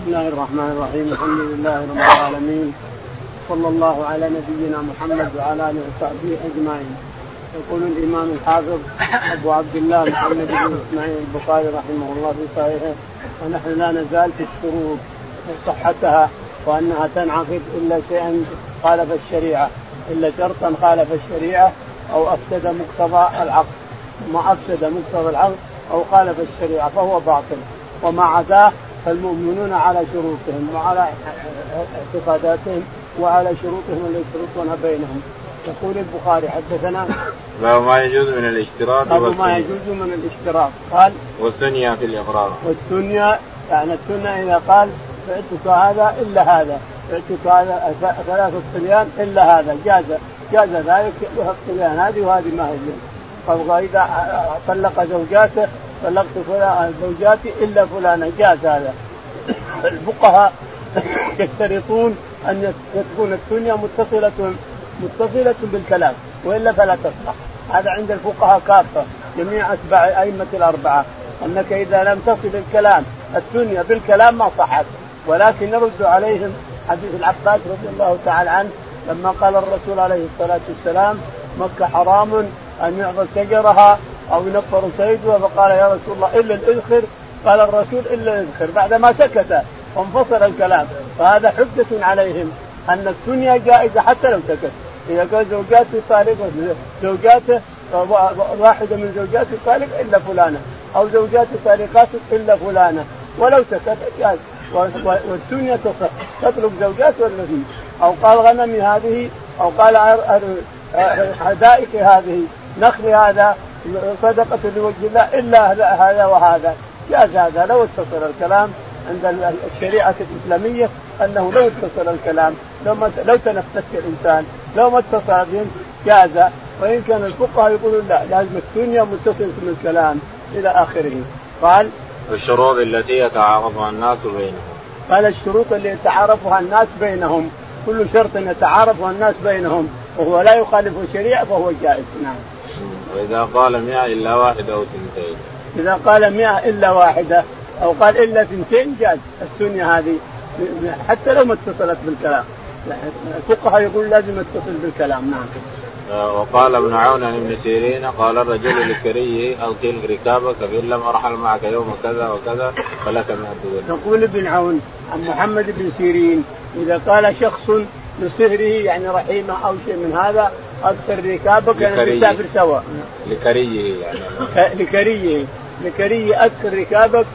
بسم الله الرحمن الرحيم الحمد لله رب العالمين صلى الله على نبينا محمد وعلى اله وصحبه اجمعين يقول الامام الحافظ ابو عبد الله محمد بن اسماعيل البخاري رحمه الله في صحيحه ونحن لا نزال في الشروط وصحتها وانها تنعقد الا شيئا خالف الشريعه الا شرطا خالف الشريعه أو افسد مقتضى العقد ما افسد مقتضى العقد أو خالف الشريعه فهو باطل وما عداه فالمؤمنون على شروطهم وعلى اعتقاداتهم وعلى شروطهم اللي يشترطونها بينهم. يقول البخاري حدثنا باب ما يجوز من الاشتراط باب ما يجوز من الاشتراط. قال والثنيا في الإقرار. والثنيا يعني الثنيا إذا قال بعتك هذا إلا هذا بعتك هذا ثلاثة صبيان إلا هذا جاز جاز ذلك الصبيان هذه وهذه ما هي. فاذا طلق زوجاته طلقت فلان زوجاتي إلا فلانة. جاز هذا. الفقهاء يشترطون أن تكون الدنيا متصله متصلة بالكلام وإلا فلا تصلح. هذا عند الفقهاء كافة جميع أتباع الائمه الأربعة. أنك إذا لم تصل الكلام الدنيا بالكلام ما صحت. ولكن نرد عليهم حديث العباس رضي الله تعالى عنه لما قال الرسول عليه الصلاة والسلام مكة حرام أن يعبد شجرها أو ينفر صيدها فقال يا رسول الله إلا الاذخر قال الرسول إلا الاذخر بعد ما سكت وانفصل الكلام فهذا حجة عليهم أن الدنيا جائزة حتى لو سكت. إذا قال زوجاتي طالقة زوجاته واحدة من زوجاتي طالق إلا فلانة أو زوجاتي طالقات إلا فلانة. ولو سكت جاز والدنيا تصح. تطلق زوجات ولا أو قال غنمي هذه أو قال حدائق هذه نخلي هذا صدقة لوجه الله إلا هذا وهذا. جاز هذا. لو اتصل الكلام عند الشريعة الإسلامية أنه لو اتصل الكلام لو ما لو تنفس الإنسان لو ما اتصل بهم جاز. وإن كان الفقهاء يقولون لا لازم الدنيا متصلة بالكلام إلى آخره. قال الشروط التي يتعارفها الناس بينهم. قال الشروط اللي يتعارفها الناس بينهم. كل شرط يتعارفها الناس بينهم. وهو لا يخالف الشريعة فهو جائز. نعم. وإذا قال مئة إلا واحدة أو ثنتين إذا قال مئة إلا واحدة أو قال إلا ثنتين جاز. السنة هذه حتى لو ما اتصلت بالكلام. الفقهاء يقول لازم يتصل بالكلام نعم. وقال ابن عون عن ابن سيرين قال الرجل لكريه ألقي ركابك فان لم أرحل معك يوم كذا وكذا فلك مئة درهم. يقول ابن عون عن محمد بن سيرين إذا قال شخص لصهره يعني رحيمه أو شيء من هذا أكثر ركابك يعني نسافر سوا. لكريه يعني. لكريه لكريه أكثر ركابك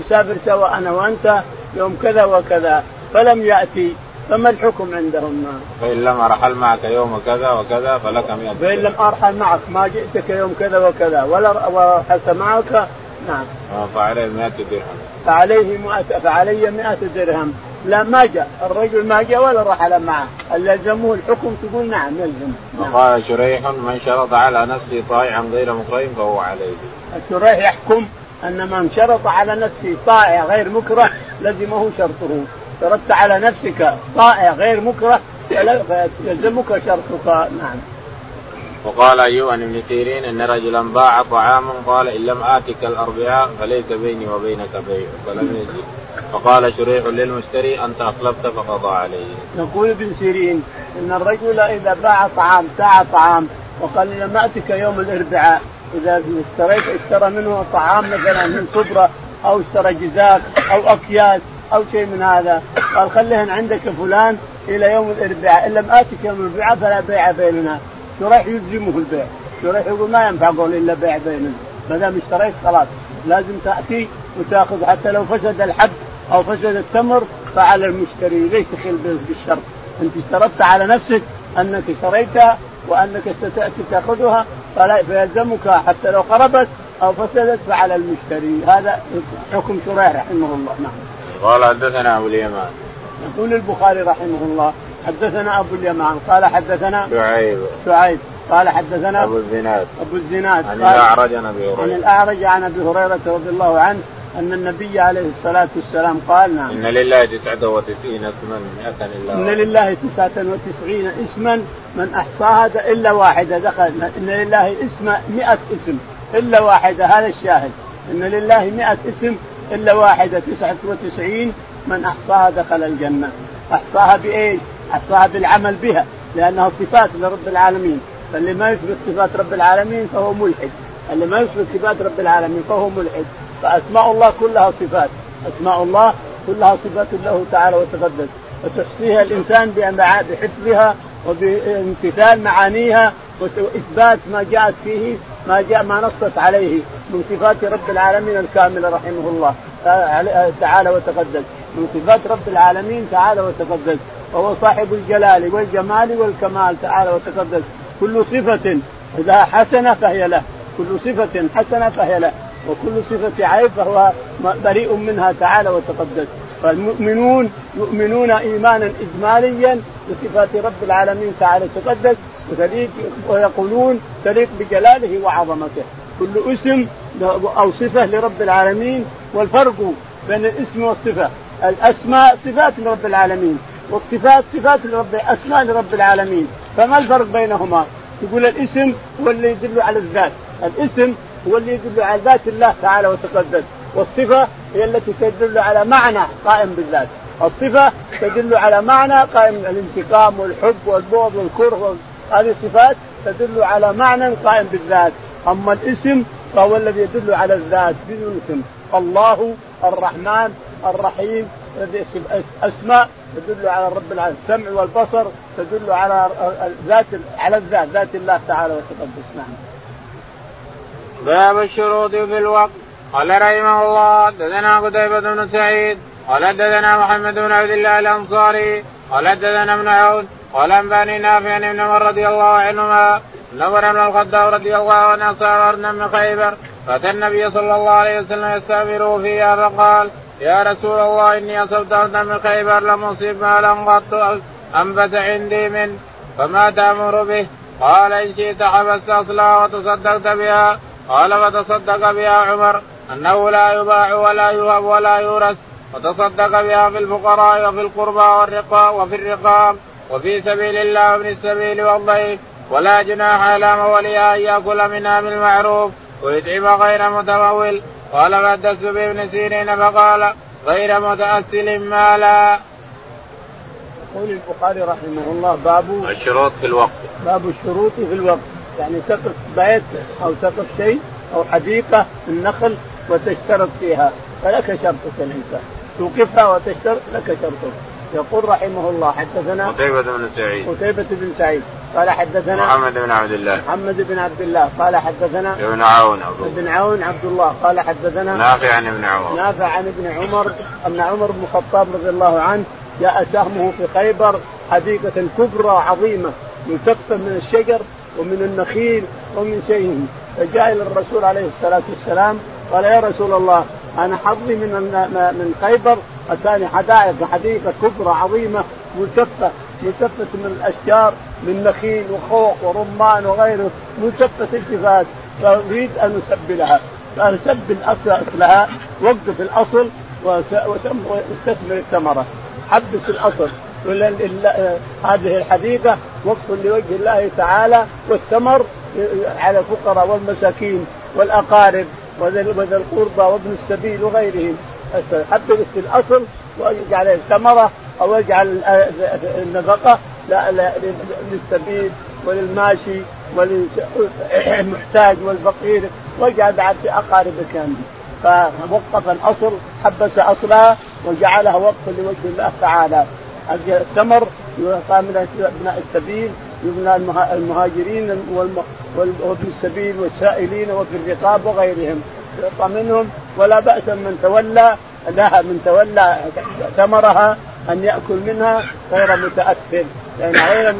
نسافر سوا أنا وأنت يوم كذا وكذا. فلم يأتي فما الحكم عندهم؟ فإن لم أرحل معك يوم كذا وكذا فلك 100 فإن لم أرحل معك ما جئتك يوم كذا وكذا. ولا ورحلت معك نعم. فعليه 100 درهم. فعليه 100 فعلي 100 درهم. لا ما جاء. الرجل ما جاء ولا رحل معه. يلزمه الحكم تقول نعم يلزم. نعم. وقال شريح من شرط على نفسه طائعا غير مكره فهو عليه. الشريح يحكم أن من شرط على نفسه طائع غير مكره لزمه شرطه. شرطت على نفسك طائع غير مكره يلزمك شرطك. نعم. وقال عن ابن سيرين إن رجلا باع طعاما قال إن لم آتك الأربعاء فليس بيني وبينك بيع فلم يجد. فقال شريح للمشتري أنت أخلفت فقضى عليه. يقول ابن سيرين إن الرجل إذا باع طعام باع طعام وقال لم آتك يوم الأربعاء إذا اشتريت اشترى منه طعام مثلا من صبره أو اشترى جزاك أو أكياس أو شيء من هذا. قال خليهن عندك فلان إلى يوم الأربعاء إن لم آتك يوم الأربعاء فلا بيع بيننا. شريح يلزمه البيع شريح يقول ما ينفع قول إلا بيع بيننا. ما دام اشتريت خلاص. لازم تأتي وتأخذ حتى لو فسد الحب أو فسد التمر. فعلى المشتري ليس تخل بالشرط؟ أنت اشترطت على نفسك أنك اشتريتها وأنك ستاتي تأخذها. فلا فيلزمك حتى لو قربت أو فسدت. فعلى المشتري. هذا حكم شريح رحمه الله. نعم. قال حدثنا أبو اليمان. يقول البخاري رحمه الله حدثنا أبو اليمان قال حدثنا شعيب. شعيب قال حدثنا أبو الزناد. أبو الزناد عن الأعرج عن أبي هريرة. عن الأعرج عن أبي هريرة رضي الله عنه أن النبي عليه الصلاة والسلام قال نعم. إن لله 99 اسما 100 الا إن لله 99 اسما من أحصاها إلا واحدة. دخل إن لله اسم 100 اسم إلا واحدة. هذا الشاهد. إن لله 100 اسم إلا واحدة. 99 من أحصاها دخل الجنة. أحصاها بإيش؟ احصاها بالعمل بها لانها صفات لرب العالمين. فاللي ما يثبت صفات رب العالمين فهو ملحد. اللي ما يثبت صفات رب العالمين فهو ملحد. فأسماء الله كلها صفات. أسماء الله كلها صفات له تعالى وتقدس. وتحصيها الإنسان بحفظها وبامتثال معانيها وإثبات ما جاءت فيه ما جاء ما نصت عليه من صفات رب العالمين الكاملة رحمه الله. تعالى وتقدس. من صفات رب العالمين تعالى وتقدس. وهو صاحب الجلال والجمال والكمال تعالى وتقدس. كل صفة إذا حسنة فهي له. كل صفة حسنة فهي له. وكل صفة عيب فهو بريء منها تعالى وتقدس. فالمؤمنون يؤمنون إيمانا إجماليا بصفات رب العالمين تعالى وتقدس. وتليق ويقولون تليق بجلاله وعظمته. كل اسم أو صفة لرب العالمين والفرق بين الاسم والصفة. الأسماء صفات لرب العالمين. والصفات صفات لرب أسماء لرب العالمين. فما الفرق بينهما؟ يقول الاسم هو اللي يدل على الذات. الاسم هو اللي يدل على ذات الله تعالى وتقدس. والصفة هي التي تدل على معنى قائم بالذات. الصفة تدل على معنى قائم الانتقام والحب والبغض والكره هذه صفات تدل على معنى قائم بالذات. أما الاسم فهو الذي يدل على الذات بدون اسم. الله الرحمن الرحيم اسماء تدل على رب العالمين. السمع والبصر تدل على ذات على الذات ذات الله تعالى وتقدس. نعم. باب الشروط في الوقت. قال رحمه الله حدثنا قتيبة بن سعيد قال حدثنا محمد بن عبد الله الأنصاري قال حدثنا ابن عون قال أنبأني نافع ابن عمر رضي الله عنهما عمر بن الخطاب رضي الله عنه ارنا من خيبر فأتى النبي صلى الله عليه وسلم يستأمره فيها فقال يا رسول الله إني اصبت ارنا من خيبر لم اصب مالا قط أنبت عندي منه فما تأمر به؟ قال إن شئت حبست اصلها وتصدقت بها. قال فتصدق بها عمر أنه لا يباع ولا يهب ولا يورث وتصدق بها في الفقراء وفي القربى والرقاب وفي الرقاب وفي سبيل الله وابن السبيل والضيف. ولا جناح على موليها أن يأكل منها بالمعروف ويطعم غير متمول. قال حدثت بابن سيرين فقال غير متأسل مالا. يقول البخاري رحمه الله باب الشروط في الوقت. باب الشروط في الوقت. يعني تقف بيت أو تقف شيء أو حديقة النخل وتشترط فيها. فلك شرطك الإنسان. توقفها وتشترط لك شرطك. يقول رحمه الله حدثنا قتيبة بن سعيد. قتيبة بن سعيد. قال حدثنا محمد بن عبد الله. محمد بن عبد الله. قال حدثنا ابن عون عبد الله. ابن عون عبد الله. قال حدثنا نافع عن ابن عمر نافع عن ابن عمر أن عمر بن الخطاب رضي الله عنه جاء سهمه في خيبر حديقة كبرى عظيمة ملتفة من الشجر ومن النخيل ومن شيء. فجاء إلى الرسول عليه الصلاة والسلام قال يا رسول الله أنا حظي من من خيبر اتاني حدائق حديقة كبرى عظيمة ملتفه ملتفة من الأشجار من نخيل وخوخ ورمان وغيره ملتفة التفات فأريد أن أسبلها. سبل اصلها وقف الأصل وأستثمر الثمرة. حبس الأصل. هذه الحديقة وقف لوجه الله تعالى والثمر على الفقراء والمساكين والأقارب وذا القربى وابن السبيل وغيرهم. حتى في الأصل ويجعل الثمرة أو يجعل النفقة للسبيل وللماشي وللمحتاج والفقير واجعل بعد في اقاربك فوقف الأصل حبس اصلها وجعلها وقفا لوجه الله تعالى. الثمر يعطى من أبناء السبيل يبنى المهاجرين وابن السبيل والسائلين وفي الرقاب وغيرهم. يعطى منهم ولا بأس من تولى لها من تولى ثمرها أن يأكل منها غير متأثر يعني غير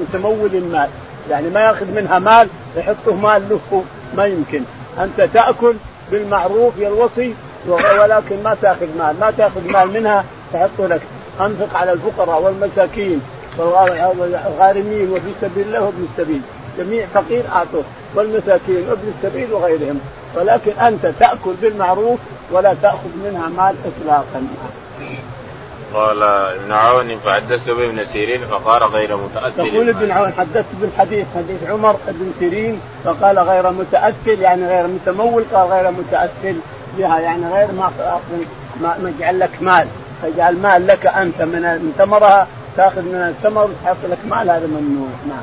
متمول المال. يعني ما يأخذ منها مال يحطه مال له ما يمكن. أنت تأكل بالمعروف يا الوصي ولكن ما تأخذ مال. ما تأخذ مال منها تحطه لك. أنفق على الفقراء والمساكين والغارمين وفي سبيل الله وابن السبيل جميع فقير أعطوه والمساكين وابن السبيل وغيرهم. ولكن أنت تأكل بالمعروف ولا تأخذ منها مال اطلاقا. قال ابن عون فحدثت بابن سيرين فقال غير متأثر. يقول ابن عون حدثت بالحديث حديث عمر بن سيرين فقال غير متأثر يعني غير متمول قال غير متأثر بها يعني غير ما ما نجعل لك مال. تجعل مال لك أنت من من ثمرها تأخذ من الثمر وتحط لك مال هذا ممنوع. نعم.